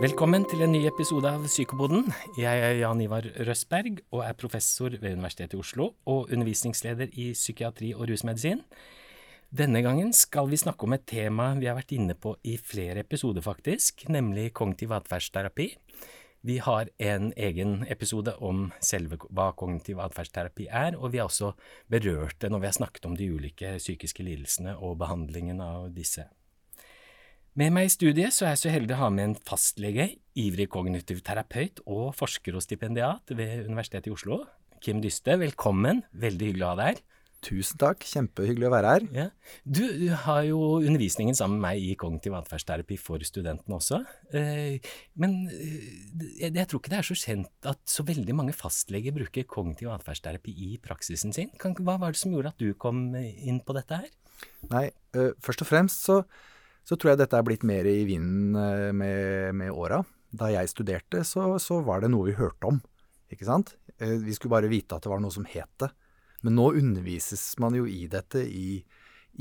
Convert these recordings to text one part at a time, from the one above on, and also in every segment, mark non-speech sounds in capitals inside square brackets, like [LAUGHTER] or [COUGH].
Velkommen til en ny episode av Psykopoden. Jeg er Jan Ivar Røsberg og er professor ved Universitetet i Oslo og undervisningsleder i psykiatri og rusmedisin. Denne gangen skal vi snakke om et tema vi har vært inne på i flere episoder, faktisk, nemlig kognitiv atferdsterapi. Vi har en egen episode om selve hva kognitiv atferdsterapi er, og vi har også berørt det når vi har snakket om de ulike psykiske lidelsene og behandlingen av disse. Med meg i studiet så er jeg så heldig å ha med en fastlege, ivrig kognitiv terapeut og forsker og stipendiat ved Universitetet i Oslo. Kim Dyste, velkommen. Veldig hyggelig å ha deg her. Tusen takk, kjempehyggelig å være her. Ja. Du, du, har jo undervisningen sammen med meg i kognitiv atferdsterapi for studentene også. Eh, men eh, jeg, jeg, tror ikke det er så kjent at så veldig mange fastleger bruker kognitiv atferdsterapi i praksisen sin. Kan, hva var det som gjorde at du kom inn på dette her? Nei, uh, først og fremst så, så, tror jeg dette er blitt mer i vinden uh, med, med åra. Da jeg studerte, så, så, var det noe vi hørte om, ikke sant. Uh, vi skulle bare vite at det var noe som het det. Men nå undervises man jo i dette i,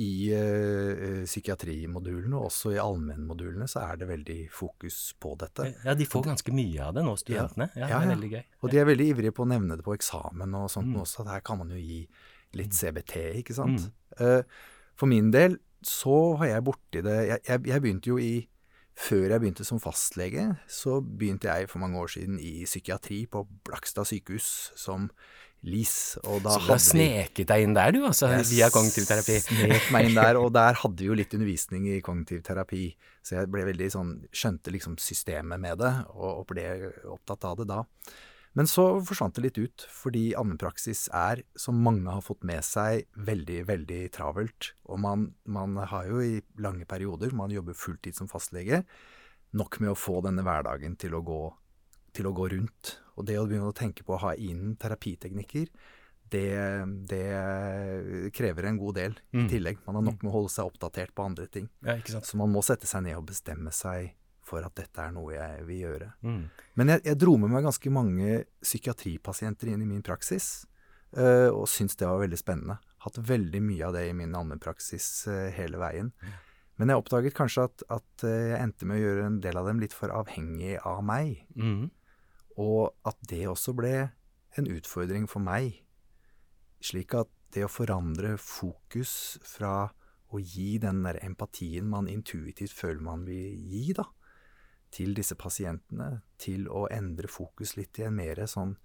i uh, psykiatrimodulene, og også i allmennmodulene så er det veldig fokus på dette. Ja, de får ganske mye av det nå, studentene. Ja, ja, ja det er veldig gøy. Og de er veldig ivrige på å nevne det på eksamen og sånt mm. også, at her kan man jo gi litt mm. CBT, ikke sant. Mm. Uh, for min del så var jeg borti det jeg, jeg, jeg begynte jo i før jeg begynte som fastlege, så begynte jeg for mange år siden i psykiatri på Blakstad sykehus som LIS. Og så du har sneket deg inn der, du, altså, via kognitiv terapi? Snek meg inn der, og der hadde vi jo litt undervisning i kognitiv terapi. Så jeg ble veldig sånn Skjønte liksom systemet med det, og ble opptatt av det da. Men så forsvant det litt ut, fordi allmennpraksis er, som mange har fått med seg, veldig, veldig travelt. Og man, man har jo i lange perioder, man jobber fulltid som fastlege, nok med å få denne hverdagen til å gå, til å gå rundt. Og det å begynne å tenke på å ha inn terapiteknikker, det, det, krever en god del i mm. tillegg. Man har nok mm. med å holde seg oppdatert på andre ting. Ja, så man må sette seg ned og bestemme seg for at dette er noe jeg vil gjøre. Mm. Men jeg, jeg, dro med meg ganske mange psykiatripasienter inn i min praksis, uh, og syntes det var veldig spennende. Hatt veldig mye av det i min allmennpraksis uh, hele veien. Mm. Men jeg oppdaget kanskje at, at uh, jeg endte med å gjøre en del av dem litt for avhengig av meg. Mm. Og at det også ble en utfordring for meg. Slik at det å forandre fokus fra å gi den der empatien man intuitivt føler man vil gi, da, til disse pasientene til å endre fokus litt til en mer sånn,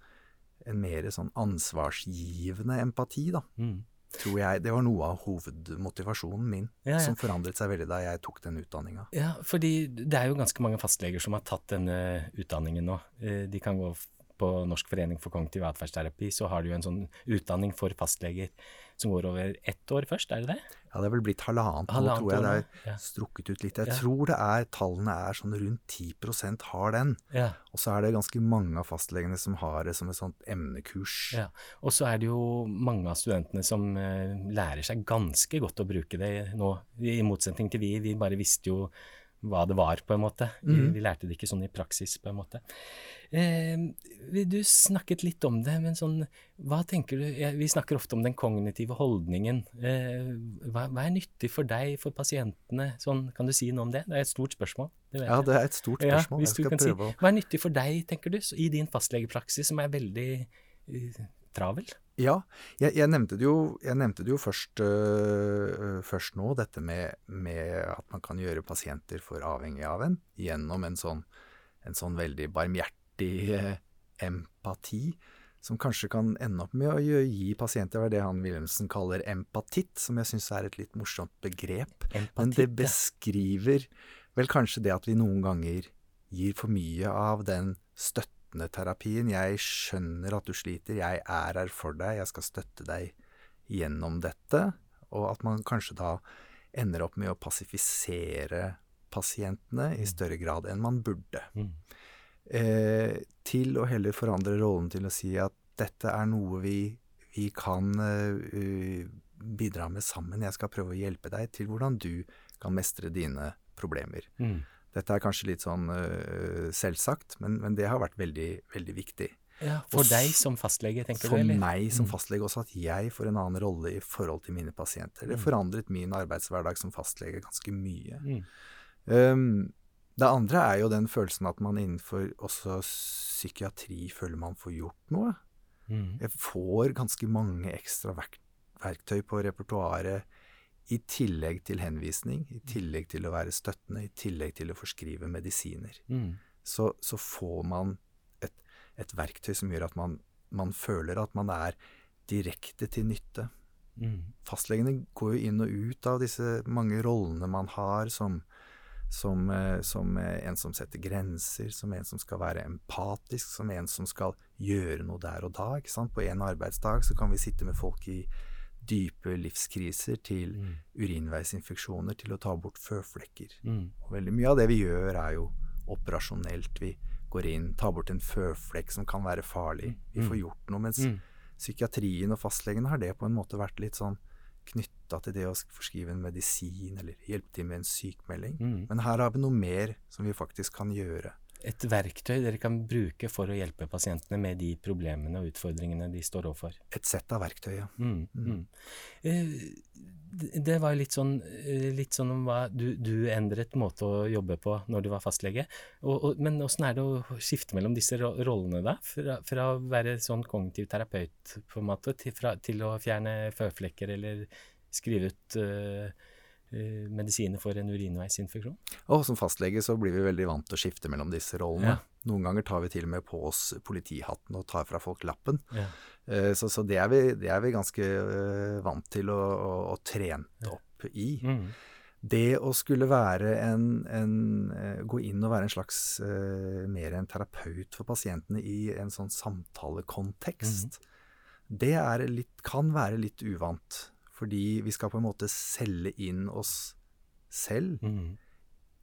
sånn ansvarsgivende empati, da. Mm. Tror jeg, Det var noe av hovedmotivasjonen min, ja, ja. som forandret seg veldig da jeg tok den utdanninga. Ja, fordi det er jo ganske mange fastleger som har tatt denne utdanningen nå. Eh, de kan gå på Norsk forening for kognitiv atferdsterapi, så har de jo en sånn utdanning for fastleger som går over ett år først, er det det? Ja, det er vel blitt halvannet nå, tror jeg. Det er ja. strukket ut litt. Jeg ja. tror det er tallene er sånn rundt 10% har den. Ja. Og så er det ganske mange av fastlegene som har det som et sånt emnekurs. Ja. Og så er det jo mange av studentene som uh, lærer seg ganske godt å bruke det nå, i motsetning til vi. Vi bare visste jo hva det var, på en måte. Vi, mm. vi lærte det ikke sånn i praksis, på en måte. Eh, du snakket litt om det, men sånn Hva tenker du Vi snakker ofte om den kognitive holdningen. Eh, hva, hva, er nyttig for deg, for pasientene? Sånn, kan du si noe om det? Det er et stort spørsmål. Det ja, det er et stort spørsmål. Ja, hvis du kan si, hva er nyttig for deg, tenker du, i din fastlegepraksis, som er veldig uh, travel? Ja, jeg, jeg, nevnte jo, jeg, nevnte det jo, først, øh, først nå, dette med, med, at man kan gjøre pasienter for avhengig av en gjennom en sånn, en sånn veldig barmhjertig øh, empati. Som kanskje kan ende opp med å gi pasienter det han Wilhelmsen kaller empatitt, som jeg syns er et litt morsomt begrep. Empatitt, Men det beskriver vel kanskje det at vi noen ganger gir for mye av den støtten terapien. Jeg skjønner at du sliter, jeg er her for deg, jeg skal støtte deg gjennom dette. Og at man kanskje da ender opp med å passifisere pasientene i mm. større grad enn man burde. Mm. Eh, til å heller forandre rollen til å si at dette er noe vi, vi kan uh, bidra med sammen. Jeg skal prøve å hjelpe deg til hvordan du kan mestre dine problemer. Mm. Dette er kanskje litt sånn uh, selvsagt, men, men, det har vært veldig, veldig viktig. Ja, For også, deg som fastlege, tenker for du? For meg som mm. fastlege også, at jeg får en annen rolle i forhold til mine pasienter. Det mm. forandret min arbeidshverdag som fastlege ganske mye. Mm. Um, Det andre er jo den følelsen at man innenfor også psykiatri føler man får gjort noe. Mm. Jeg får ganske mange ekstra verktøy på repertoaret i tillegg til henvisning, i tillegg til å være støttende, i tillegg til å forskrive medisiner. Mm. Så, så får man et, et, verktøy som gjør at man, man, føler at man er direkte til nytte. Mm. Fastlegene går jo inn og ut av disse mange rollene man har som, som, eh, som, en som setter grenser, som en som skal være empatisk, som en som skal gjøre noe der og da. På en arbeidsdag så kan vi sitte med folk i dype livskriser til mm. urinveisinfeksjoner til å ta bort føflekker. Mm. Og veldig mye av det vi gjør, er jo operasjonelt. Vi går inn, tar bort en føflekk som kan være farlig. Vi får Mm. gjort noe. Mens Mm. psykiatrien og fastlegene har det på en måte vært litt sånn knytta til det å forskrive en medisin eller hjelpe til med en sykmelding. Mm. Men her har vi noe mer som vi faktisk kan gjøre. Et verktøy dere kan bruke for å hjelpe pasientene med de problemene og utfordringene de står overfor. Et sett av verktøy, ja. Mm, mm. Eh, det- var litt sånn, eh, litt sånn om hva du, du endret måte å jobbe på når du var fastlege. Og, og, men åssen er det å skifte mellom disse rollene, da? Fra, fra å være sånn kognitiv terapeut på en måte, til, fra, til å fjerne føflekker eller skrive ut eh, medisiner for en urinveisinfeksjon? Og som fastlege så blir vi veldig vant til å skifte mellom disse rollene. Ja. Noen ganger tar vi til og med på oss politihatten og tar fra folk lappen. Ja. Eh, Så, så det, er vi, det er vi ganske eh, vant til å, og, og trent opp i. Mm. Det å skulle være en, en eh, Gå inn og være en slags eh, mer en terapeut for pasientene i en sånn samtalekontekst, det er litt, kan være litt uvant. Fordi vi skal på en måte selge inn oss selv Mm.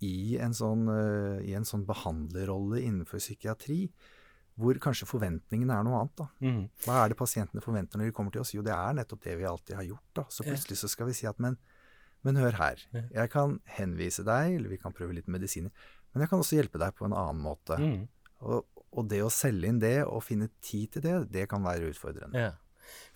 i en sånn, uh, i en sånn behandlerrolle innenfor psykiatri, hvor kanskje forventningene er noe annet. da. Mm. Hva er det pasientene forventer når de kommer til oss? Jo, det er nettopp det vi alltid har gjort. da. Så plutselig så skal vi si at men, men hør her, jeg kan henvise deg, eller vi kan prøve litt medisiner, men jeg kan også hjelpe deg på en annen måte. Mm. Og, og det å selge inn det, og finne tid til det, det kan være utfordrende. Ja.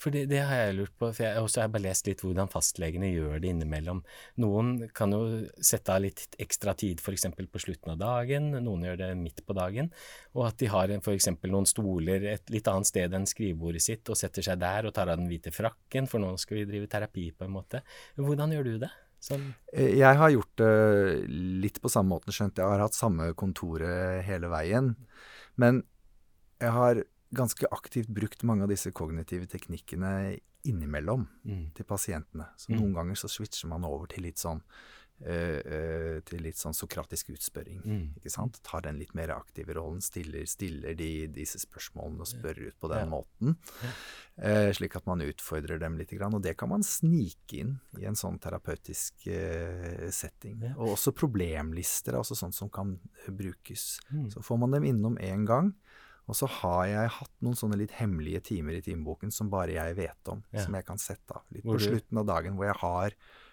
For det, det har jeg lurt på, for jeg også har bare lest litt hvordan fastlegene gjør det innimellom. Noen kan jo sette av litt ekstra tid f.eks. på slutten av dagen, noen gjør det midt på dagen, og at de har f.eks. noen stoler et litt annet sted enn skrivebordet sitt, og setter seg der og tar av den hvite frakken, for nå skal vi drive terapi på en måte. Hvordan gjør du det? Sånn, Eh, Jeg har gjort det litt på samme måten, skjønt. Jeg har hatt samme kontoret hele veien. Men jeg har ganske aktivt brukt mange av disse kognitive teknikkene innimellom mm, til pasientene. Så Mm. noen ganger så switcher man over til litt sånn eh, eh, til litt sånn sokratisk utspørring. mm, Ikke sant? Tar den litt mer aktive rollen, stiller, stiller de disse spørsmålene og spør ut på den Ja. måten. Eh, slik at man utfordrer dem litt. Grann, og det kan man snike inn i en sånn terapeutisk setting. Ja. Og også problemlister er også sånt som kan brukes. mm. Så får man dem innom én gang. Og så har jeg hatt noen sånne litt hemmelige timer i timeboken som bare jeg vet om, Ja. som jeg kan sette av. Litt Hvor på du- slutten av dagen hvor jeg har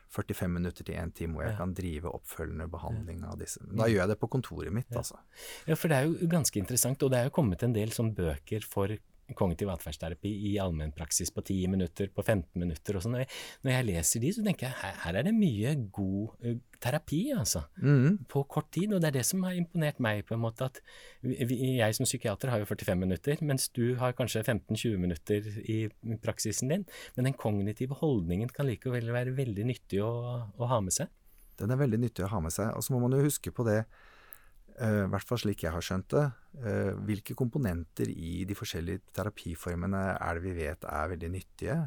45 minutter til én time hvor jeg Ja. kan drive oppfølgende behandling av disse. Da gjør jeg det på kontoret mitt, Ja. altså. Ja, for det er jo ganske interessant, og det er jo kommet en del sånn bøker for kognitiv atferdsterapi i allmennpraksis på 10 minutter, på 15 minutter og sånn. Når jeg- Når jeg leser de, så tenker jeg her, her er det mye god uh, terapi, altså. Mm. På kort tid, og det er det som har imponert meg på en måte, at vi, jeg som psykiater har jo 45 minutter, mens du har kanskje 15-20 minutter i praksisen din. Men den kognitive holdningen kan likevel være veldig nyttig å, å ha med seg. Den er veldig nyttig å ha med seg. Og så må man jo huske på det, i hvert fall slik jeg har skjønt det, eh, hvilke komponenter i de forskjellige terapiformene er det vi vet er veldig nyttige.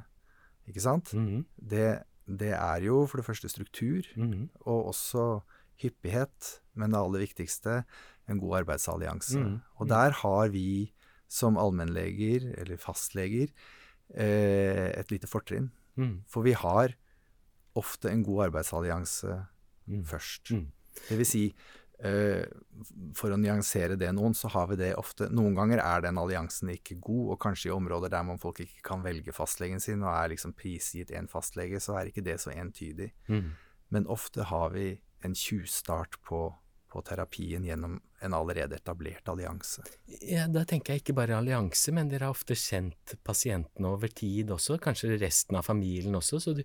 Ikke sant? Mhm, Det, det er jo for det første struktur, mhm, og også hyppighet, men det aller viktigste, en god arbeidsallianse. Mm, Og mm. der har vi som allmennleger, eller fastleger, eh, et lite fortrinn. mhm, For vi har ofte en god arbeidsallianse mhm. først. Mm. Det vil si, eh, for å nyansere det noen, så har vi det ofte Noen ganger er den alliansen ikke god, og kanskje i områder der man folk ikke kan velge fastlegen sin, og er liksom prisgitt én fastlege, så er ikke det så entydig. Mm. Men ofte har vi en tjuvstart på på terapien gjennom en allerede etablert allianse. Ja, Da tenker jeg ikke bare allianse, men dere har ofte kjent pasientene over tid også, kanskje resten av familien også. så du,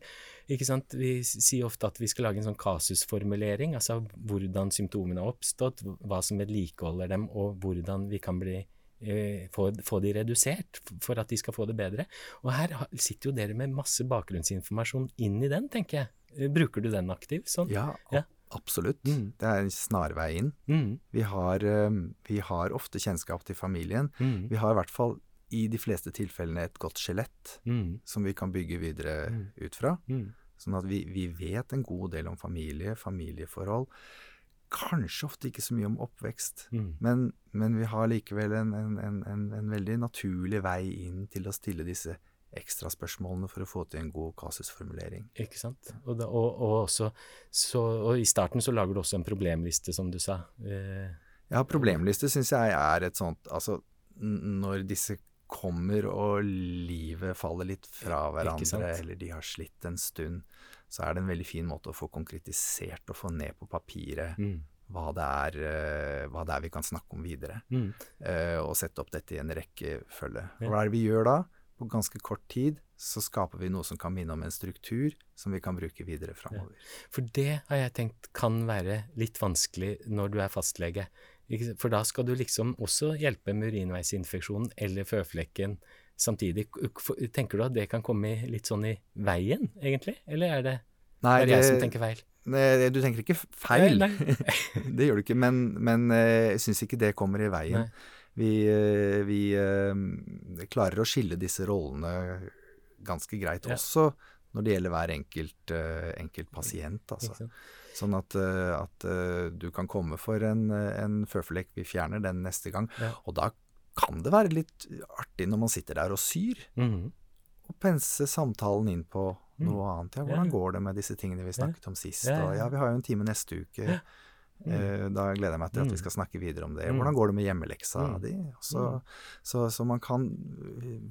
ikke sant, Vi sier ofte at vi skal lage en sånn kasusformulering, altså hvordan symptomene har oppstått, hva som vedlikeholder dem, og hvordan vi kan bli eh, få, få, de redusert for at de skal få det bedre. Og her sitter jo dere med masse bakgrunnsinformasjon inn i den, tenker jeg. Bruker du den aktivt? Sånn? Ja, ja. Absolutt. Mm. Det er en snarvei inn. Mm. Vi, har, ehm, vi, har, ofte kjennskap til familien. Mm. Vi har i hvert fall i de fleste tilfellene et godt skjelett mm. som vi kan bygge videre mm. ut fra. Mm. Sånn at vi, vi, vet en god del om familie, familieforhold. Kanskje ofte ikke så mye om oppvekst, men, men, vi har likevel en, en, en, en veldig naturlig vei inn til å stille disse ekstraspørsmålene for å få til en god kasusformulering. Ikke sant. Og, da, og, og, også, så, og, i starten så lager du også en problemliste, som du sa. Eh, ja, problemliste syns jeg er et sånt Altså, når disse kommer og livet faller litt fra hverandre, eller de har slitt en stund, så er det en veldig fin måte å få konkretisert og få ned på papiret mm. hva, det er, uh, hva, det er, vi kan snakke om videre. Mm. Uh, og sette opp dette i en rekkefølge. Hva er det vi gjør da? På ganske kort tid så skaper vi noe som kan minne om en struktur som vi kan bruke videre framover. For det har jeg tenkt kan være litt vanskelig når du er fastlege. For da skal du liksom også hjelpe med urinveisinfeksjonen eller føflekken samtidig. Tenker du at det kan komme litt sånn i veien, egentlig? Eller er det, nei, er det jeg som tenker feil? Nei, du tenker ikke feil. Nei, nei. [LAUGHS] det gjør du ikke, men, men eh, jeg syns ikke det kommer i veien. Nei vi, eh, vi uh, klarer å skille disse rollene ganske greit ja. også når det gjelder hver enkelt, uh, enkelt pasient. Altså. Sånn at, at du kan komme for en, en føflekk, vi fjerner den neste gang. Ja. Og da kan det være litt artig når man sitter der og syr, mm. og pense samtalen inn på mm. noe annet. Ja, hvordan går det med disse tingene vi snakket om sist? Og ja, vi har jo en time neste uke. Mm. Eh, da gleder jeg meg til at vi mm. skal snakke videre om det. Mm. Hvordan går det med hjemmeleksa mm. di? Så, så, så, man kan eh,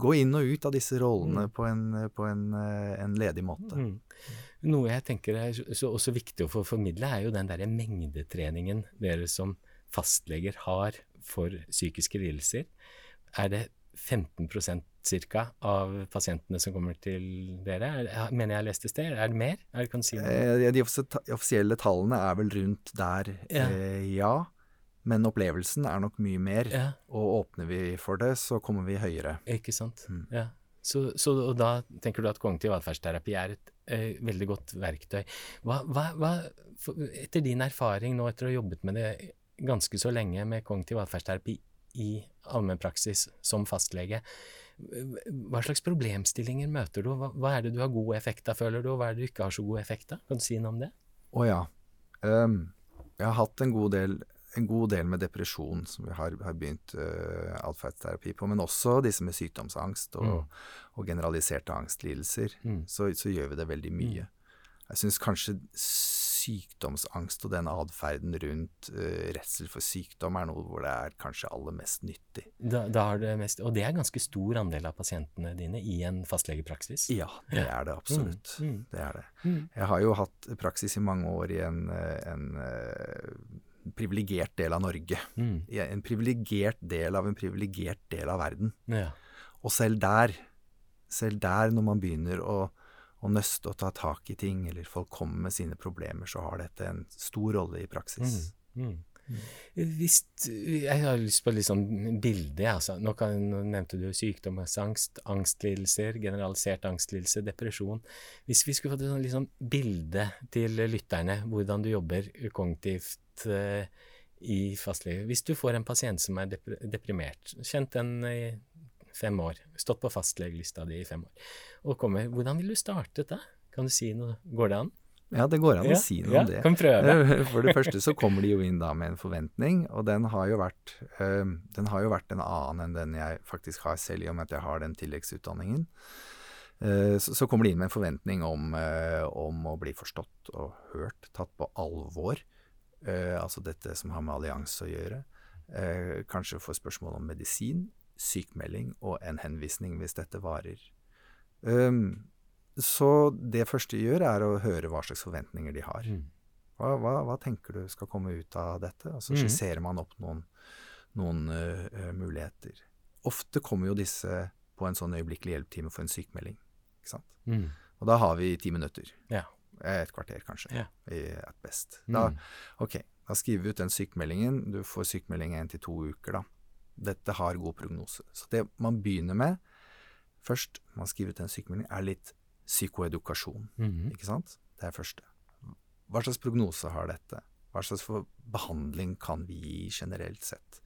gå inn og ut av disse rollene på, en, på en, eh, en, ledig måte. Noe jeg tenker er også viktig å få formidle, er jo den derre mengdetreningen dere som fastleger har for psykiske lidelser. Er det 15% ca. av pasientene som kommer til dere? Er, mener jeg leste sted? Er det mer? Er det, si eh, de offisielle tallene er vel rundt der, ja. Eh, ja. Men opplevelsen er nok mye mer. Ja. Og åpner vi for det, så kommer vi høyere. Ikke sant. Mm. Ja. Så, så, og da tenker du at kognitiv atferdsterapi er et eh, veldig godt verktøy. Hva, hva, hva, for, etter din erfaring nå, etter å ha jobbet med det ganske så lenge med kognitiv atferdsterapi i allmennpraksis som fastlege, hva slags problemstillinger møter du? Hva, hva, er det du har god effekt av, føler du, og hva er det du ikke har så god effekt av? Kan du si noe om det? Å oh, ja. Um, jeg har hatt en god del, en god del med depresjon som vi har, har begynt uh, atferdsterapi på, men også disse med sykdomsangst og, mm. og generaliserte angstlidelser. Mm. Så, så, gjør vi det veldig mye. Mm. Jeg syns kanskje sykdomsangst og den atferden rundt uh, redsel for sykdom er noe hvor det er kanskje aller mest nyttig. Da, da det mest, og det er ganske stor andel av pasientene dine i en fastlegepraksis? Ja, det er det absolutt. Mm, mm. Det er det. Mm. Jeg har jo hatt praksis i mange år i en, en uh, privilegert del av Norge. Mm. En privilegert del av en privilegert del av verden. Ja. Og selv der, selv der når man begynner å å nøste og ta tak i ting, eller folk kommer med sine problemer, så har dette en stor rolle i praksis. Mm, mm. Hvis, jeg har lyst på litt sånn bilde. Altså. Nå, kan, nå nevnte du sykdomsangst, angstlidelser, generalisert angstlidelse, depresjon. Hvis vi skulle fått et sånn, sånn bilde til lytterne, hvordan du jobber kognitivt uh, i fastlege Hvis du får en pasient som er deprimert, kjent den i fem år, stått på fastlegelista di i fem år, og kommer Hvordan vil du startet da? Kan du si noe? Går det an? Ja, det går an ja, å si noe ja, om det. Kan prøve. [LAUGHS] For det første så kommer de jo inn da med en forventning, og den har jo vært, den har jo vært en annen enn den jeg faktisk har selv, i og med at jeg har den tilleggsutdanningen. Uh, så, kommer de inn med en forventning om, uh, om, å bli forstått og hørt, tatt på alvor. Uh, altså dette som har med allianse å gjøre. kanskje få spørsmål om medisin, sykmelding og en henvisning hvis dette varer. Um, så det første de gjør, er å høre hva slags forventninger de har. Mm. Hva, hva, hva tenker du skal komme ut av dette? Og så Mhm. skisserer man opp noen, noen øh, muligheter. Ofte kommer jo disse på en sånn øyeblikkelig hjelp-time for en sykemelding. Ikke sant? Mm. Og da har vi ti minutter. Ja. Et kvarter, kanskje. Ja. I at best. Da, Mm. ok, da skriver vi ut den sykemeldingen. Du får sykemelding én til to uker, da. Dette har god prognose. Så det man begynner med først, man skriver ut en sykemelding, er litt psykoedukasjon. Mhm. Ikke sant? Det er første. Hva slags prognose har dette? Hva slags for behandling kan vi gi generelt sett?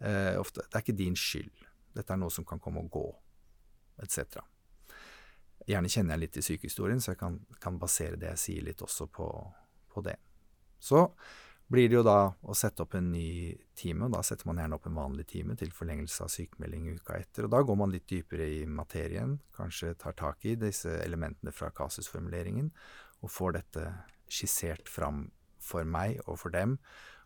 Eh, ofte, det er ikke din skyld. Dette er noe som kan komme og gå, etc. Gjerne kjenner jeg litt til sykehistorien, så jeg kan, kan basere det jeg sier litt også på, på det. Så blir det jo da å sette opp en ny time, og da setter man gjerne opp en vanlig time til forlengelse av sykemelding uka etter. Og da går man litt dypere i materien, kanskje tar tak i disse elementene fra kasusformuleringen, og får dette skissert fram for meg og for dem,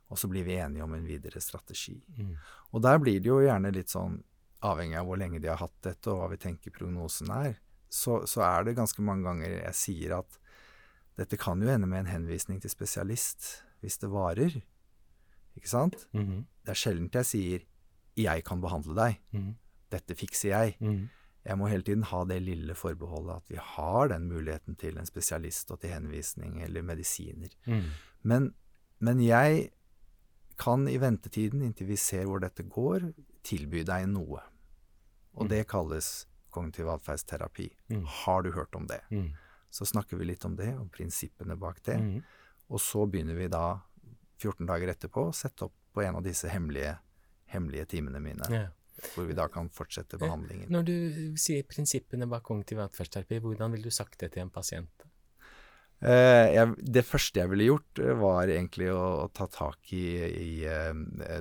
og så blir vi enige om en videre strategi. Mm. Og der blir det jo gjerne litt sånn, avhengig av hvor lenge de har hatt dette, og hva vi tenker prognosen er, så, så er det ganske mange ganger jeg sier at dette kan jo ende med en henvisning til spesialist hvis det varer. Ikke sant? Mhm. Det er sjelden jeg sier 'jeg kan behandle deg', Mm. 'dette fikser jeg'. Mm. Jeg må hele tiden ha det lille forbeholdet at vi har den muligheten til en spesialist og til henvisning eller medisiner. Mhm. Men, men jeg kan i ventetiden, inntil vi ser hvor dette går, tilby deg noe. Og Mm. det kalles kognitiv atferdsterapi. Mm. Har du hørt om det? Mhm. Så snakker vi litt om det, og prinsippene bak det. Og så begynner vi da, 14 dager etterpå, å sette opp på en av disse hemmelige, hemmelige timene mine, Ja. hvor vi da kan fortsette behandlingen. Når du sier prinsippene bak kognitiv atferdsterapi, hvordan ville du sagt det til en pasient? Eh, jeg, det første jeg ville gjort, eh, var egentlig å, å ta tak i, i eh,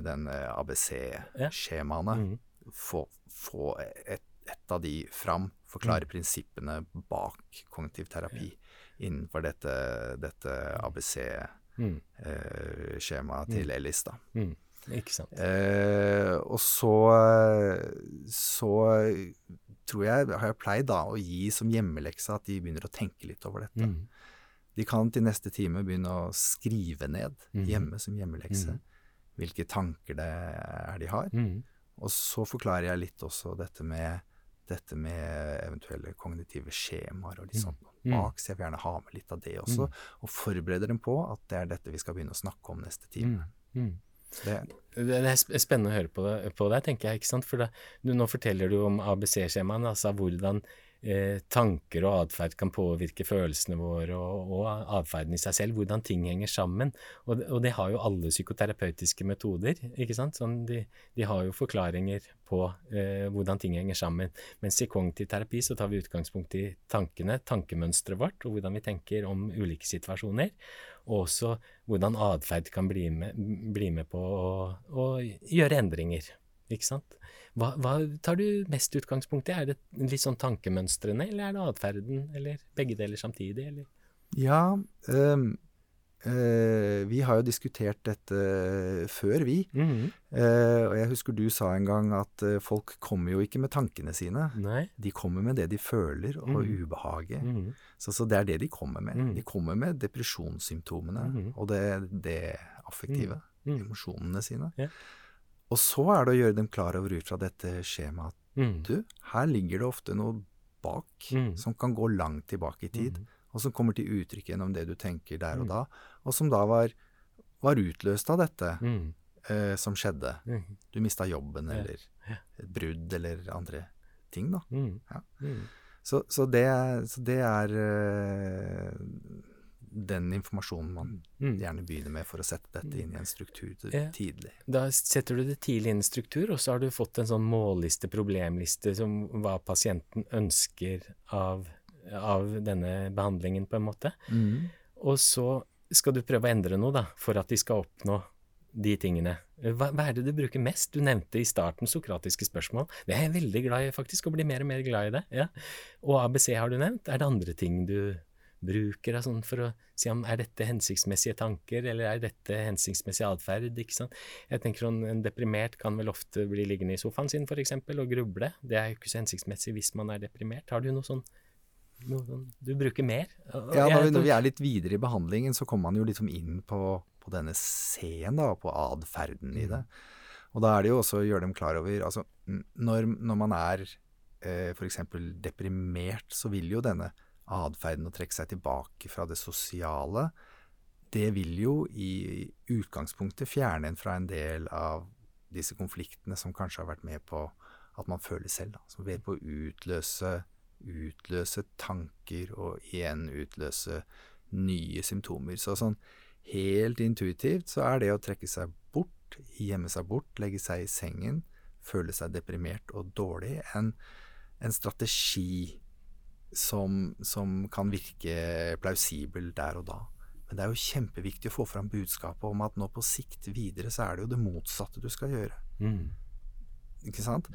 den eh, ABC-skjemaene. Mhm. Få, få et, av de fram. Forklare Mm. prinsippene bak kognitiv terapi innenfor dette, dette. ABC-skjemaet til Ellis. da. Mm. Ikke sant. Eh, og så, så tror jeg, har jeg pleid da å gi som hjemmelekse at de begynner å tenke litt over dette. Mm. De kan til neste time begynne å skrive ned Mhm. hjemme som hjemmelekse Mhm. hvilke tanker det er de har. Og så forklarer jeg litt også dette med, dette med eventuelle kognitive skjemaer og litt sånt Mm. bak, så jeg vil gjerne ha med litt av det også, og forbereder dem på at det er dette vi skal begynne å snakke om neste time. Det, Det det er spennende å høre på, det, på deg, tenker jeg. ikke sant? For det, du, nå forteller du om ABC-skjemaene, altså hvordan eh, tanker og atferd kan påvirke følelsene våre og, og atferden i seg selv, hvordan ting henger sammen. Og, og det har jo alle psykoterapeutiske metoder. ikke sant? Sånn, de, de har jo forklaringer på eh, hvordan ting henger sammen. Mens i kognitiv terapi så tar vi utgangspunkt i tankene, tankemønsteret vårt, og hvordan vi tenker om ulike situasjoner. Og også hvordan atferd kan bli med, bli med på å gjøre endringer. Ikke sant? Hva, hva tar du mest utgangspunkt i? Er det litt sånn tankemønstrene, eller er det atferden, eller begge deler samtidig, eller? ja, ehm, eh, vi har jo diskutert dette før, vi. Mm -hmm. uh, og jeg husker du sa en gang at eh, folk kommer jo ikke med tankene sine. Nei? De kommer med det de føler, og Mhm. ubehaget. Mhm. Så, så det er det de kommer med. Mhm. De kommer med depresjonssymptomene Mhm. og det, det affektive. Mhm. Emosjonene sine. Ja. Og så er det å gjøre dem klar over ut fra dette skjemaet Mhm. du, her ligger det ofte noe bak mm. som kan gå langt tilbake i tid, mm. og som kommer til uttrykk gjennom det du tenker der og Mhm. da, og som da var, var utløst av dette Mhm. eh, som skjedde. Mhm. Du mista jobben, eller et brudd, eller andre ting, da. Ja. Så, så, det, så det er eh, den informasjonen man Mhm. gjerne begynner med for å sette dette inn i en struktur tidlig. Da setter du det tidlig inn i struktur, og så har du fått en sånn målliste, problemliste, som hva pasienten ønsker av, av denne behandlingen, på en måte. Og så skal du prøve å endre noe, da, for at de skal oppnå de tingene. Hva, hva er det du bruker mest? Du nevnte i starten sokratiske spørsmål. Det er jeg veldig glad i, faktisk, å bli mer og mer glad i det. Ja. Og ABC har du nevnt. Er det andre ting du bruker da, sånn for å si om er dette hensiktsmessige tanker, eller er dette hensiktsmessig atferd? Jeg tenker sånn, En deprimert kan vel ofte bli liggende i sofaen sin for eksempel, og gruble. Det er jo ikke så hensiktsmessig hvis man er deprimert. Har du noe sånn noe du bruker mer? Ja, når vi, når vi er litt videre i behandlingen, så kommer man jo liksom inn på, på denne C-en, da, på atferden i det. Og da er det jo også å gjøre dem klar over altså, når, når man er eh, f.eks. deprimert, så vil jo denne atferden å trekke seg tilbake fra det sosiale, det vil jo i utgangspunktet fjerne en fra en del av disse konfliktene som kanskje har vært med på at man føler selv. Da. Som er på å utløse, utløse tanker, og igjen utløse nye symptomer. Så sånn helt intuitivt så er det å trekke seg bort, gjemme seg bort, legge seg i sengen, føle seg deprimert og dårlig, en, en strategi som, som kan virke plausibel der og da. Men det er jo kjempeviktig å få fram budskapet om at nå på sikt videre så er det jo det motsatte du skal gjøre. Mm. Ikke sant?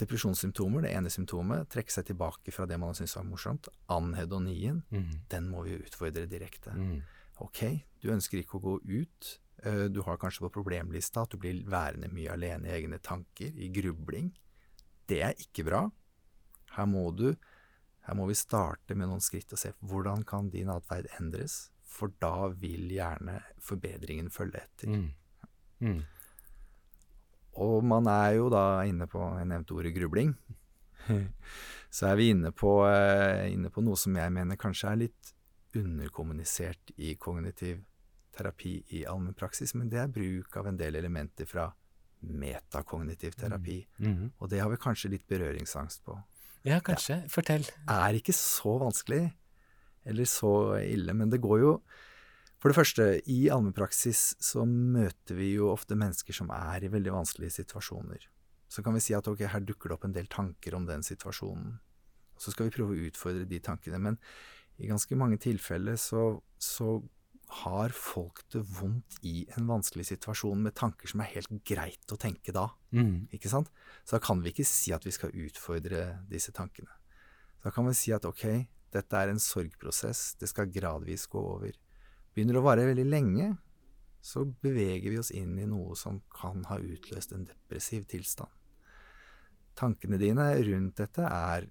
Depresjonssymptomer, det ene symptomet, trekke seg tilbake fra det man har syntes var morsomt. Anhedonien, Mm. den må vi utfordre direkte. Mm. Ok, du ønsker ikke å gå ut. eh, Du har kanskje på problemlista at du blir værende mye alene i egne tanker, i grubling. Det er ikke bra. Her må du her må vi starte med noen skritt og se hvordan kan din atferd endres, for da vil gjerne forbedringen følge etter. Mm. Mm. Og man er jo da inne på Jeg nevnte ordet grubling. [LAUGHS] Så er vi inne på, eh, inne på noe som jeg mener kanskje er litt underkommunisert i kognitiv terapi i allmennpraksis, men det er bruk av en del elementer fra metakognitiv terapi. Mm. Og det har vi kanskje litt berøringsangst på. Ja, kanskje. Fortell. Er ikke så vanskelig, eller så ille, men det går jo For det første, i allmennpraksis så møter vi jo ofte mennesker som er i veldig vanskelige situasjoner. Så kan vi si at ok, her dukker det opp en del tanker om den situasjonen. Så skal vi prøve å utfordre de tankene. Men i ganske mange tilfeller så, så har folk det vondt i en vanskelig situasjon med tanker som er helt greit å tenke da. Mm. Ikke sant? Så da kan vi ikke si at vi skal utfordre disse tankene. Så da kan vi si at ok, dette er en sorgprosess, det skal gradvis gå over. Begynner det å vare veldig lenge, så beveger vi oss inn i noe som kan ha utløst en depressiv tilstand. Tankene dine rundt dette er,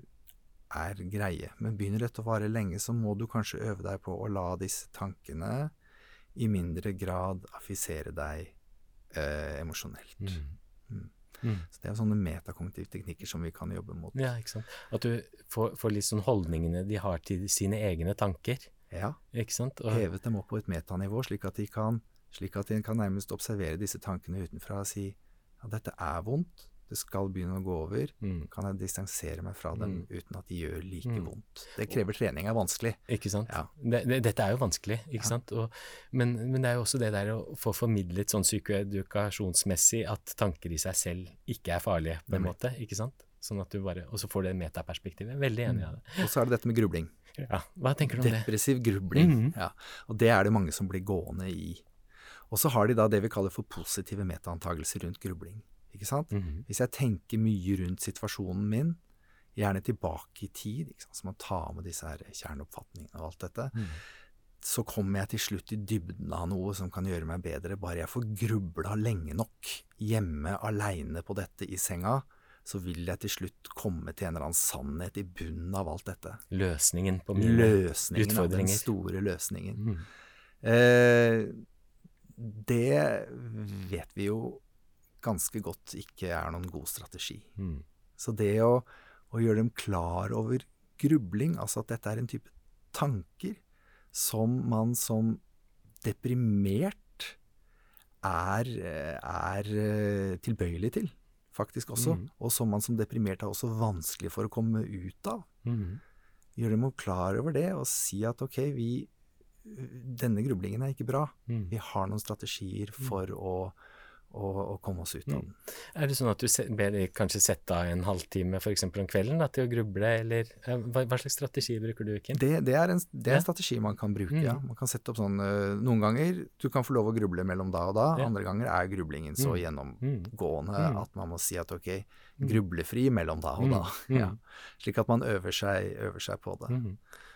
er greie, men begynner dette å vare lenge, så må du kanskje øve deg på å la disse tankene i mindre grad affisere deg eh, emosjonelt. Mm. Mm. Så Det er sånne metakognitive teknikker som vi kan jobbe mot. Ja, ikke sant. At du får, får litt sånn holdningene de har til sine egne tanker. Ja, Ikke sant? Og, Hevet dem opp på et metanivå, slik at de kan, slik at de kan nærmest observere disse tankene utenfra og si at dette er vondt, det skal begynne å gå over. mm. Kan jeg distansere meg fra dem uten at de gjør like Mm. vondt? Det krever trening, er vanskelig. Ikke sant? Ja. Det, det, dette er jo vanskelig, ikke Ja. sant? Og, men, men det er jo også det der å få formidlet sånn psykoedukasjonsmessig at tanker i seg selv ikke er farlige, på en Nemlig. måte. ikke sant? Sånn at du bare, Og så får du det metaperspektivet. Veldig enig i det. Og så er det dette med grubling. Ja, Hva tenker du om det? Depressiv grubling. -hmm. ja. Og det er det mange som blir gående i. Og så har de da det vi kaller for positive metaantagelser rundt grubling. Ikke sant? Mhm. Hvis jeg tenker mye rundt situasjonen min, gjerne tilbake i tid, så man tar med disse her kjerneoppfatningene og alt dette, mm. så kommer jeg til slutt i dybden av noe som kan gjøre meg bedre, bare jeg får grubla lenge nok hjemme aleine på dette i senga, så vil jeg til slutt komme til en eller annen sannhet i bunnen av alt dette. Løsningen på mine Løsningen utfordringer. den store løsningen. Mm. Eh, det vet vi jo ganske godt ikke er noen god strategi. Mm. Så det å, å gjøre dem klar over grubling, altså at dette er en type tanker som man som deprimert er, er eh, tilbøyelig til, faktisk også. Mm. Og som man som deprimert er også vanskelig for å komme ut av. Mm. Gjøre dem klar over det og si at ok, vi, denne grublingen er ikke bra. Mm. Vi har noen strategier for å, å, og komme oss ut av den. Er det sånn at du ber de kanskje sette av en halvtime f.eks. om kvelden da, til å gruble, eller eh, hva, hva slags strategi bruker du, Kim? Det, det, er en, det er en strategi man kan bruke, Mm. ja. Man kan sette opp sånn øh, Noen ganger du kan få lov å gruble mellom da og da, Ja. andre ganger er grublingen så Mm. gjennomgående Mm. at man må si at ok, grublefri mellom da og Mm. da. Mm. [LAUGHS] Ja. Slik at man øver seg, øver seg på det.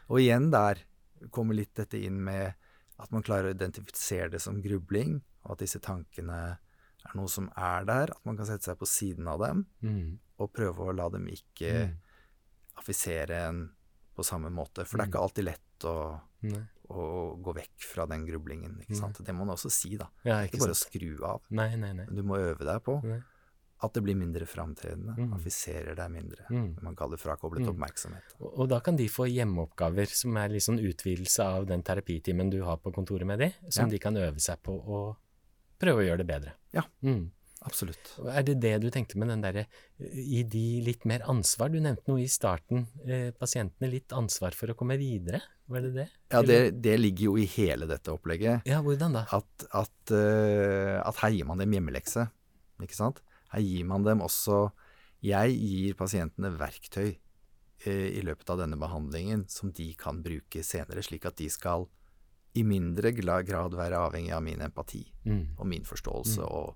Og igjen der kommer litt dette inn med at man klarer å identifisere det som grubling, og at disse tankene er noe som er der, at man kan sette seg på siden av dem mm. og prøve å la dem ikke mm. affisere en på samme måte. For det er ikke alltid lett å, å gå vekk fra den grublingen. Det må man også si, da. Ja, Ikke ikke bare sant. skru av. Nei, nei, nei. Men du må øve deg på at det blir mindre framtredende. Mm. Affiserer deg mindre. Mm. Det man kaller frakoblet Mm. oppmerksomhet. Og, og da kan de få hjemmeoppgaver som er litt sånn utvidelse av den terapitimen du har på kontoret med de, som Ja. de kan øve seg på å prøve å gjøre det bedre. Ja. Mm. Absolutt. Er det det du tenkte med den derre eh, gi de litt mer ansvar? Du nevnte noe i starten, eh, pasientene litt ansvar for å komme videre, var det det? Ja, det, det ligger jo i hele dette opplegget. Ja, hvordan da? At, at, uh, at her gir man dem hjemmelekse. Ikke sant? Her gir man dem også Jeg gir pasientene verktøy eh, i løpet av denne behandlingen som de kan bruke senere, slik at de skal i mindre grad være avhengig av min empati Mm. og min forståelse og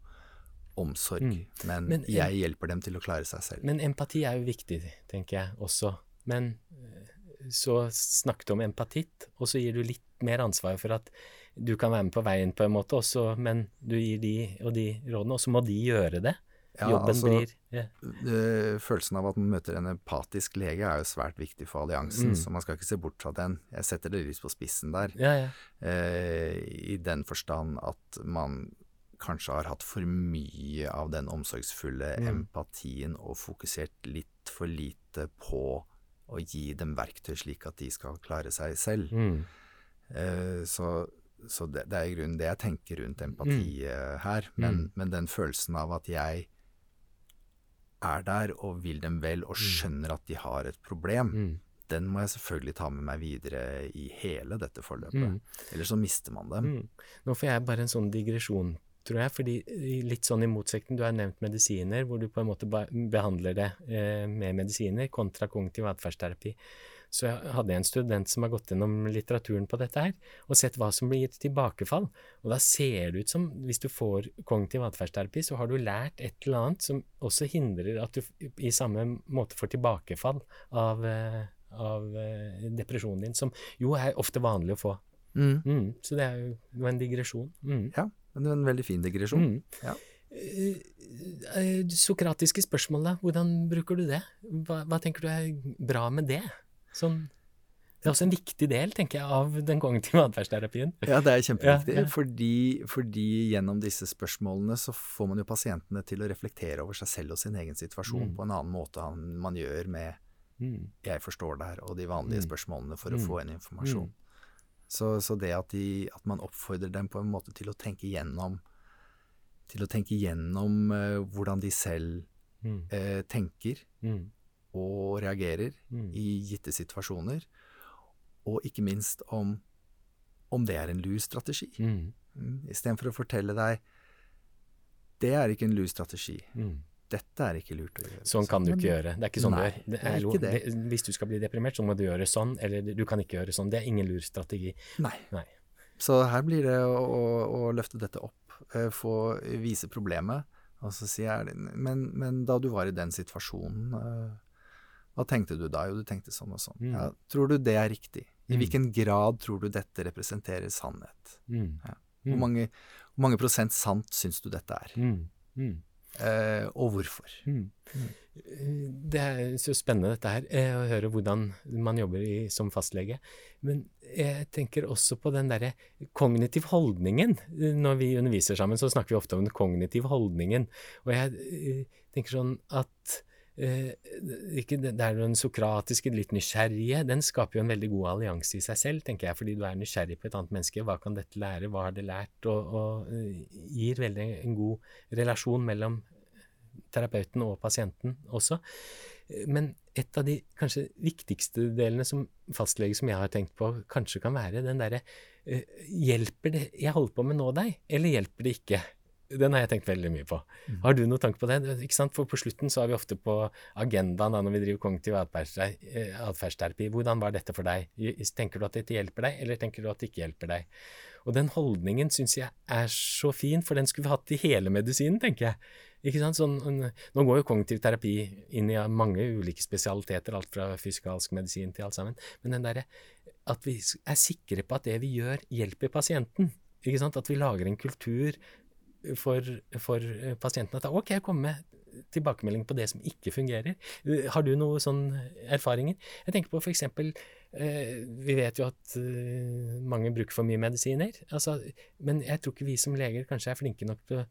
omsorg. Mm. Men, Men- jeg hjelper dem til å klare seg selv. Men empati er jo viktig, tenker jeg også. Men eh, så snakket du om empatitt, og så gir du litt mer ansvar for at du kan være med på veien på en måte også, men du gir de og de rådene, og så må de gjøre det. Ja, Jobben altså, blir Yeah. Eh, Følelsen av at man møter en empatisk lege er jo svært viktig for alliansen, Mm. så man skal ikke se bort fra den. Jeg setter det litt på spissen der, ja, ja. eh, i den forstand at man kanskje har hatt for mye av den omsorgsfulle Mm. empatien og fokusert litt for lite på å gi dem verktøy slik at de skal klare seg selv. Mm. Eh, så så det, det er i grunnen det jeg tenker rundt empati mm. her. Men, Mm. men den følelsen av at jeg er der og vil dem vel og skjønner at de har et problem, Mm. den må jeg selvfølgelig ta med meg videre i hele dette forløpet. Mm. Eller så mister man dem. Mm. Nå får jeg bare en sånn digresjon, tror jeg, fordi litt sånn i motsetning, du har nevnt medisiner, hvor du på en måte behandler det eh, med medisiner, kontra kognitiv atferdsterapi. Så jeg hadde en student som har gått gjennom litteraturen på dette her, og sett hva som blir gitt tilbakefall. Og da ser det ut som, hvis du får kognitiv atferdsterapi, så har du lært et eller annet som også hindrer at du i samme måte får tilbakefall av, eh, av eh, depresjonen din, som jo er ofte vanlig å få. Mm. Mm, så det er jo en digresjon. Mm. Ja, det var en veldig fin digresjon. Mm. Ja. Eh, Sokratiske spørsmål, da. Hvordan bruker du det? Hva, hva tenker du er bra med det? Sånn, det er også en viktig del, tenker jeg, av den kognitive atferdsterapien. Ja, det er kjempeviktig, Ja, ja. Fordi, fordi gjennom disse spørsmålene så får man jo pasientene til å reflektere over seg selv og sin egen situasjon Mm. på en annen måte enn man gjør med Mm. 'jeg forstår det her' og de vanlige Mm. spørsmålene for å Mm. få en informasjon. Så, så det at, de, at man oppfordrer dem på en måte til å tenke gjennom til å tenke gjennom uh, hvordan de selv Mm. eh, tenker Mm. Og reagerer Mm. i gitte situasjoner, og ikke minst om, om det er en lur strategi. Mm. Mm. Istedenfor å fortelle deg det er ikke en lur strategi. Mm. Dette er ikke lurt å gjøre. Sånn kan du ikke gjøre. Det er ikke sånn Nei, du gjør. det er det er det. Hvis du skal bli deprimert, så må du gjøre sånn, eller du kan ikke gjøre sånn. Det er ingen lur strategi. Nei. Nei. Så her blir det å, å, å løfte dette opp, eh, få vise problemet, og så si jeg men, men da du var i den situasjonen, eh, hva tenkte du da? Jo, du tenkte sånn og sånn. Mm. Ja, tror du det er riktig? I Mm. hvilken grad tror du dette representerer sannhet? Mm. Ja. Mm. Hvor, mange, hvor mange prosent sant syns du dette er? Mm. Mm. Eh, og hvorfor? Mm. Eh, Det er så spennende dette her, eh, å høre hvordan man jobber i, som fastlege. Men jeg tenker også på den derre kognitiv holdningen. Når vi underviser sammen, så snakker vi ofte om den kognitive holdningen. Og jeg eh, tenker sånn at ikke, det er den sokratiske, litt nysgjerrige, den skaper jo en veldig god allianse i seg selv, tenker jeg, fordi du er nysgjerrig på et annet menneske. Hva kan dette lære, hva har det lært? Og, og eh, gir veldig en god relasjon mellom terapeuten og pasienten også. Men et av de kanskje viktigste delene som fastlege som jeg har tenkt på, kanskje kan være den derre eh, Hjelper det jeg holder på med nå deg, eller hjelper det ikke? Den har jeg tenkt veldig mye på. Mm. Har du noen tanke på det? Ikke sant? For på slutten så er vi ofte på agendaen da, når vi driver kognitiv eh, atferdsterapi, hvordan var dette for deg? Tenker du at dette hjelper deg, eller tenker du at det ikke hjelper deg? Og den holdningen syns jeg er så fin, for den skulle vi hatt i hele medisinen, tenker jeg. Ikke sant? Sånn, nå går jo kognitiv terapi inn i mange ulike spesialiteter, alt fra fysikalsk medisin til alt sammen, men den derre at vi er sikre på at det vi gjør, hjelper pasienten. At vi lager en kultur for, for pasienten at ok, jeg kommer med tilbakemelding på det som ikke fungerer. Eh, har du noen sånne erfaringer? Jeg tenker på eksempel eh, Vi vet jo at eh, mange bruker for mye medisiner, altså, men jeg tror ikke vi som leger kanskje er flinke nok til å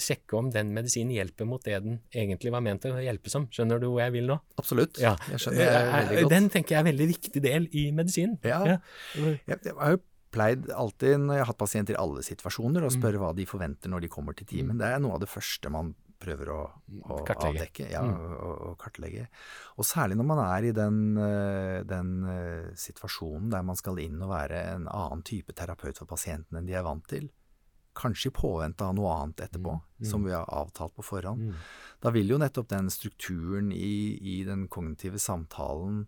sjekke om den medisinen hjelper mot det den egentlig var ment å hjelpe som. Skjønner du hvor jeg vil nå? Absolutt. Ja. Jeg skjønner det veldig godt. Den tenker jeg er en veldig viktig del i medisinen. Ja. Ja. Jeg, jeg har jo pleid alltid, når jeg har hatt pasienter i alle situasjoner, å Mm. spørre hva de forventer når de kommer til timen. Det er noe av det første man prøver å, å Kartlegge. avdekke. Ja, Mm. og, og kartlegge. Og særlig når man er i den, eh, den eh, situasjonen der man skal inn og være en annen type terapeut for pasienten enn de er vant til. Kanskje i påvente av noe annet etterpå, Mm. som vi har avtalt på forhånd. Mm. Da vil jo nettopp den strukturen i, i den kognitive samtalen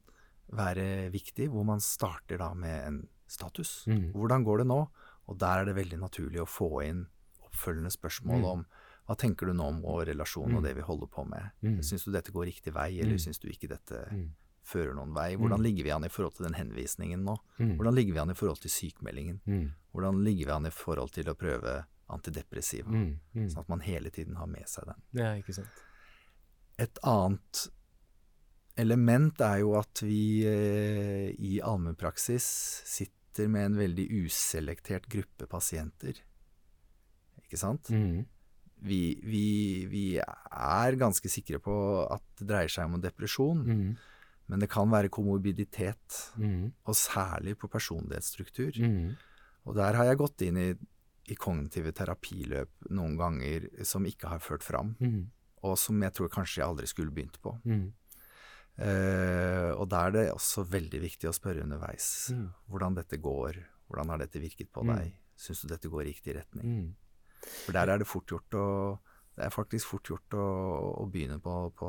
være viktig, hvor man starter da med en status. Mm. Hvordan går det nå? Og der er det veldig naturlig å få inn oppfølgende spørsmål Mm. om hva tenker du nå om vår relasjon og det vi holder på med? Mm. Syns du dette går riktig vei, eller Mm. syns du ikke dette Mm. fører noen vei? Hvordan ligger vi an i forhold til den henvisningen nå? Mm. Hvordan ligger vi an i forhold til sykemeldingen? Mm. Hvordan ligger vi an i forhold til å prøve antidepressiva? Mm. Mm. Sånn at man hele tiden har med seg den. Ja, ikke sant. Et annet element er jo at vi eh, i allmennpraksis sitter med en veldig uselektert gruppe pasienter. Ikke sant? Mm. Vi, vi, vi er ganske sikre på at det dreier seg om en depresjon, Mm. men det kan være komorbiditet, Mm. og særlig på personlighetsstruktur. Mm. Og der har jeg gått inn i, i kognitive terapiløp noen ganger som ikke har ført fram, Mm. og som jeg tror kanskje jeg aldri skulle begynt på. Mm. Eh, og da er det også veldig viktig å spørre underveis Mm. hvordan dette går. Hvordan har dette virket på Mm. deg? Syns du dette går i riktig retning? Mm. For der er det fort gjort å det er faktisk fort gjort å, å begynne på, på,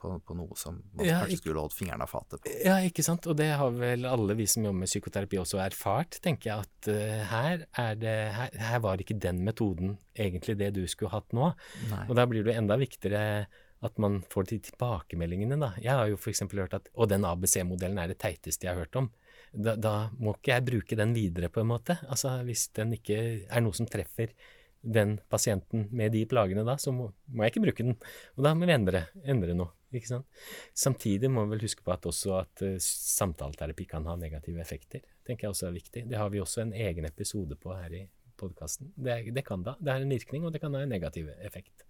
på, på noe som man Ja, kanskje ikke- skulle holdt fingrene av fatet på. Ja, ikke sant. Og det har vel alle vi som jobber med psykoterapi også erfart, tenker jeg. At uh, her, er det, her, her var ikke den metoden egentlig det du skulle hatt nå. Nei. Og da blir det enda viktigere at man får de tilbakemeldingene, da. Jeg har jo f.eks. hørt at Og den ABC-modellen er det teiteste jeg har hørt om. Da, da må ikke jeg bruke den videre, på en måte. Altså hvis den ikke er noe som treffer den pasienten med de plagene da, så må, må jeg ikke bruke den. Og da må vi endre, endre noe. ikke sant? Samtidig må vi vel huske på at også at uh, samtaleterapi kan ha negative effekter. tenker jeg også er viktig. Det har vi også en egen episode på her i podkasten. Det, det kan da. Det har en virkning, og det kan ha en negativ effekt.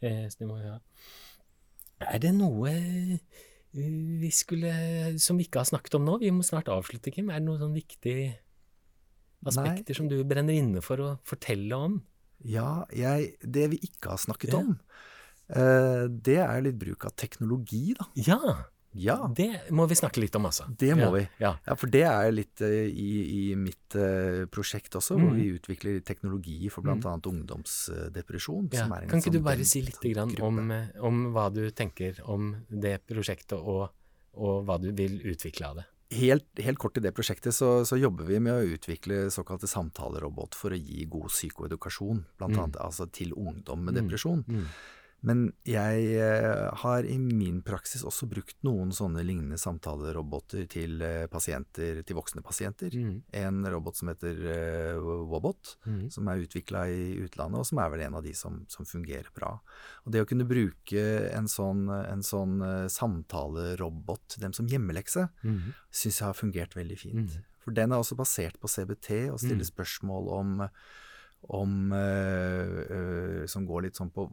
Eh, så det må vi ha. Er det noe eh, vi skulle som vi ikke har snakket om nå? Vi må snart avslutte, Kim. Er det noen sånn viktige aspekter som du brenner inne for å fortelle om? Ja, jeg, det vi ikke har snakket Ja. om, eh, det er litt bruk av teknologi, da. Ja! Ja, Det må vi snakke litt om, altså. det må ja. vi. Ja. Ja, for det er litt uh, i, i mitt uh, prosjekt også, hvor Mm. vi utvikler teknologi for bl.a. ungdomsdepresjon. Ja. som en Kan ikke du sånn bare si litt grann om, eh, om hva du tenker om det prosjektet, og, og hva du vil utvikle av det? Helt, helt kort i det prosjektet så, så jobber vi med å utvikle såkalte samtalerobot for å gi god psykoedukasjon, blant Mm. altså til ungdom med Mm. depresjon. Mm. Men jeg eh, har i min praksis også brukt noen sånne lignende samtaleroboter til eh, pasienter, til voksne pasienter. Mm. En robot som heter eh, Wobot, Mm. som er utvikla i utlandet, og som er vel en av de som, som fungerer bra. Og det å kunne bruke en sånn, en sånn samtalerobot til dem som hjemmelekse, Mm. syns jeg har fungert veldig fint. Mm. For den er også basert på CBT og stiller Mm. spørsmål om, om øh, øh, Som går litt sånn på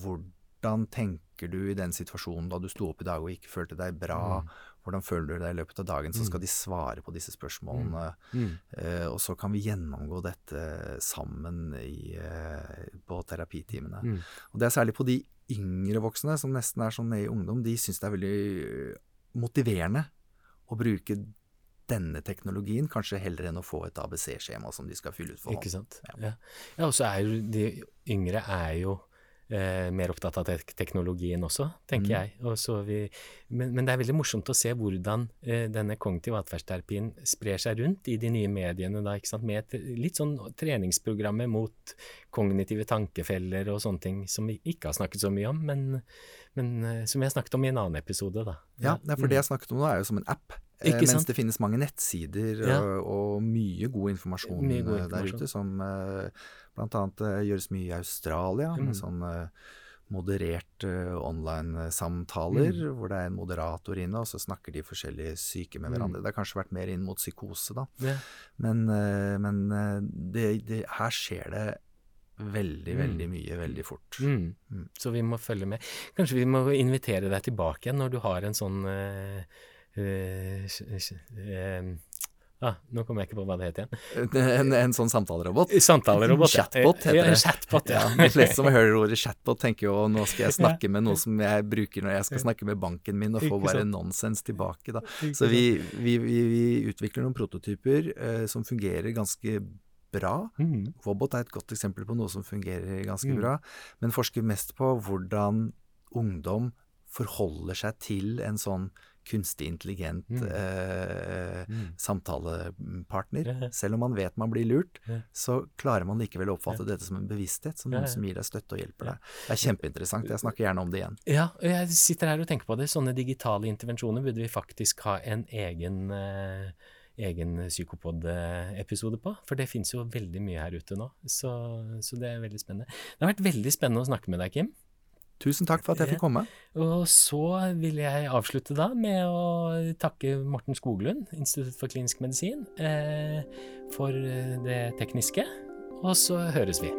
hvordan tenker du i den situasjonen da du sto opp i dag og ikke følte deg bra? Mm. Hvordan føler du deg i løpet av dagen? Så Mm. skal de svare på disse spørsmålene. Mm. Eh, og så kan vi gjennomgå dette sammen i, eh, på terapitimene. Mm. Og det er særlig på de yngre voksne, som nesten er sånn nede i ungdom, de syns det er veldig øh, motiverende å bruke denne teknologien, kanskje heller enn å få et ABC-skjema som de skal fylle ut for Ikke hånd. sant. Ja, ja og så er jo de yngre er jo eh, mer opptatt av tek teknologien også, tenker Mm. jeg. Og så vi, men, men det er veldig morsomt å se hvordan eh, denne kognitive atferdsterapien sprer seg rundt i de nye mediene, da, ikke sant? med et litt sånn treningsprogrammer mot kognitive tankefeller og sånne ting som vi ikke har snakket så mye om, men, men eh, som vi har snakket om i en annen episode, da. Ja, ja for det jeg snakket om nå, er jo som en app. Eh, Ikke mens sant? det finnes mange nettsider Ja. og, og mye god informasjon, Mye god informasjon. der ute, som uh, annet eh, gjøres mye i Australia, med Mm. sånn uh, moderert uh, online-samtaler, mm. hvor det er en moderator inne, og så snakker de forskjellige syke med hverandre. Mm. Det har kanskje vært mer inn mot psykose, da. Yeah. Men, uh, men uh, det, det, her skjer det veldig, mm. veldig mye veldig fort. Mm. mm. Så vi må følge med. Kanskje vi må invitere deg tilbake igjen når du har en sånn Ah, nå kommer jeg ikke på hva det heter igjen. En, en sånn samtalerobot? Samtalerobot, Chatbot heter ja. Chatbot, ja. ja. De fleste som hører ordet chatbot, tenker jo nå skal jeg snakke med noe som jeg bruker når jeg skal snakke med banken min, og få bare nonsens tilbake. Da. Så vi, vi, vi, vi, utvikler noen prototyper eh, som fungerer ganske bra. Mm. Wobot er et godt eksempel på noe som fungerer ganske mm. bra, men forsker mest på hvordan ungdom forholder seg til en sånn kunstig intelligent mm. Eh, mm. samtalepartner. Selv om man vet man blir lurt, så klarer man likevel å oppfatte dette som en bevissthet, som noen som gir deg støtte og hjelper deg. Det er kjempeinteressant. Jeg snakker gjerne om det igjen. Ja, og jeg sitter her og tenker på det. Sånne digitale intervensjoner burde vi faktisk ha en egen eh, egen psykopod-episode på. For det fins jo veldig mye her ute nå. Så, så, det er veldig spennende. Det har vært veldig spennende å snakke med deg, Kim. Tusen takk for at jeg fikk komme. Og så vil jeg avslutte da med å takke Morten Skoglund, Institutt for klinisk medisin, eh, for det tekniske. Og så høres vi.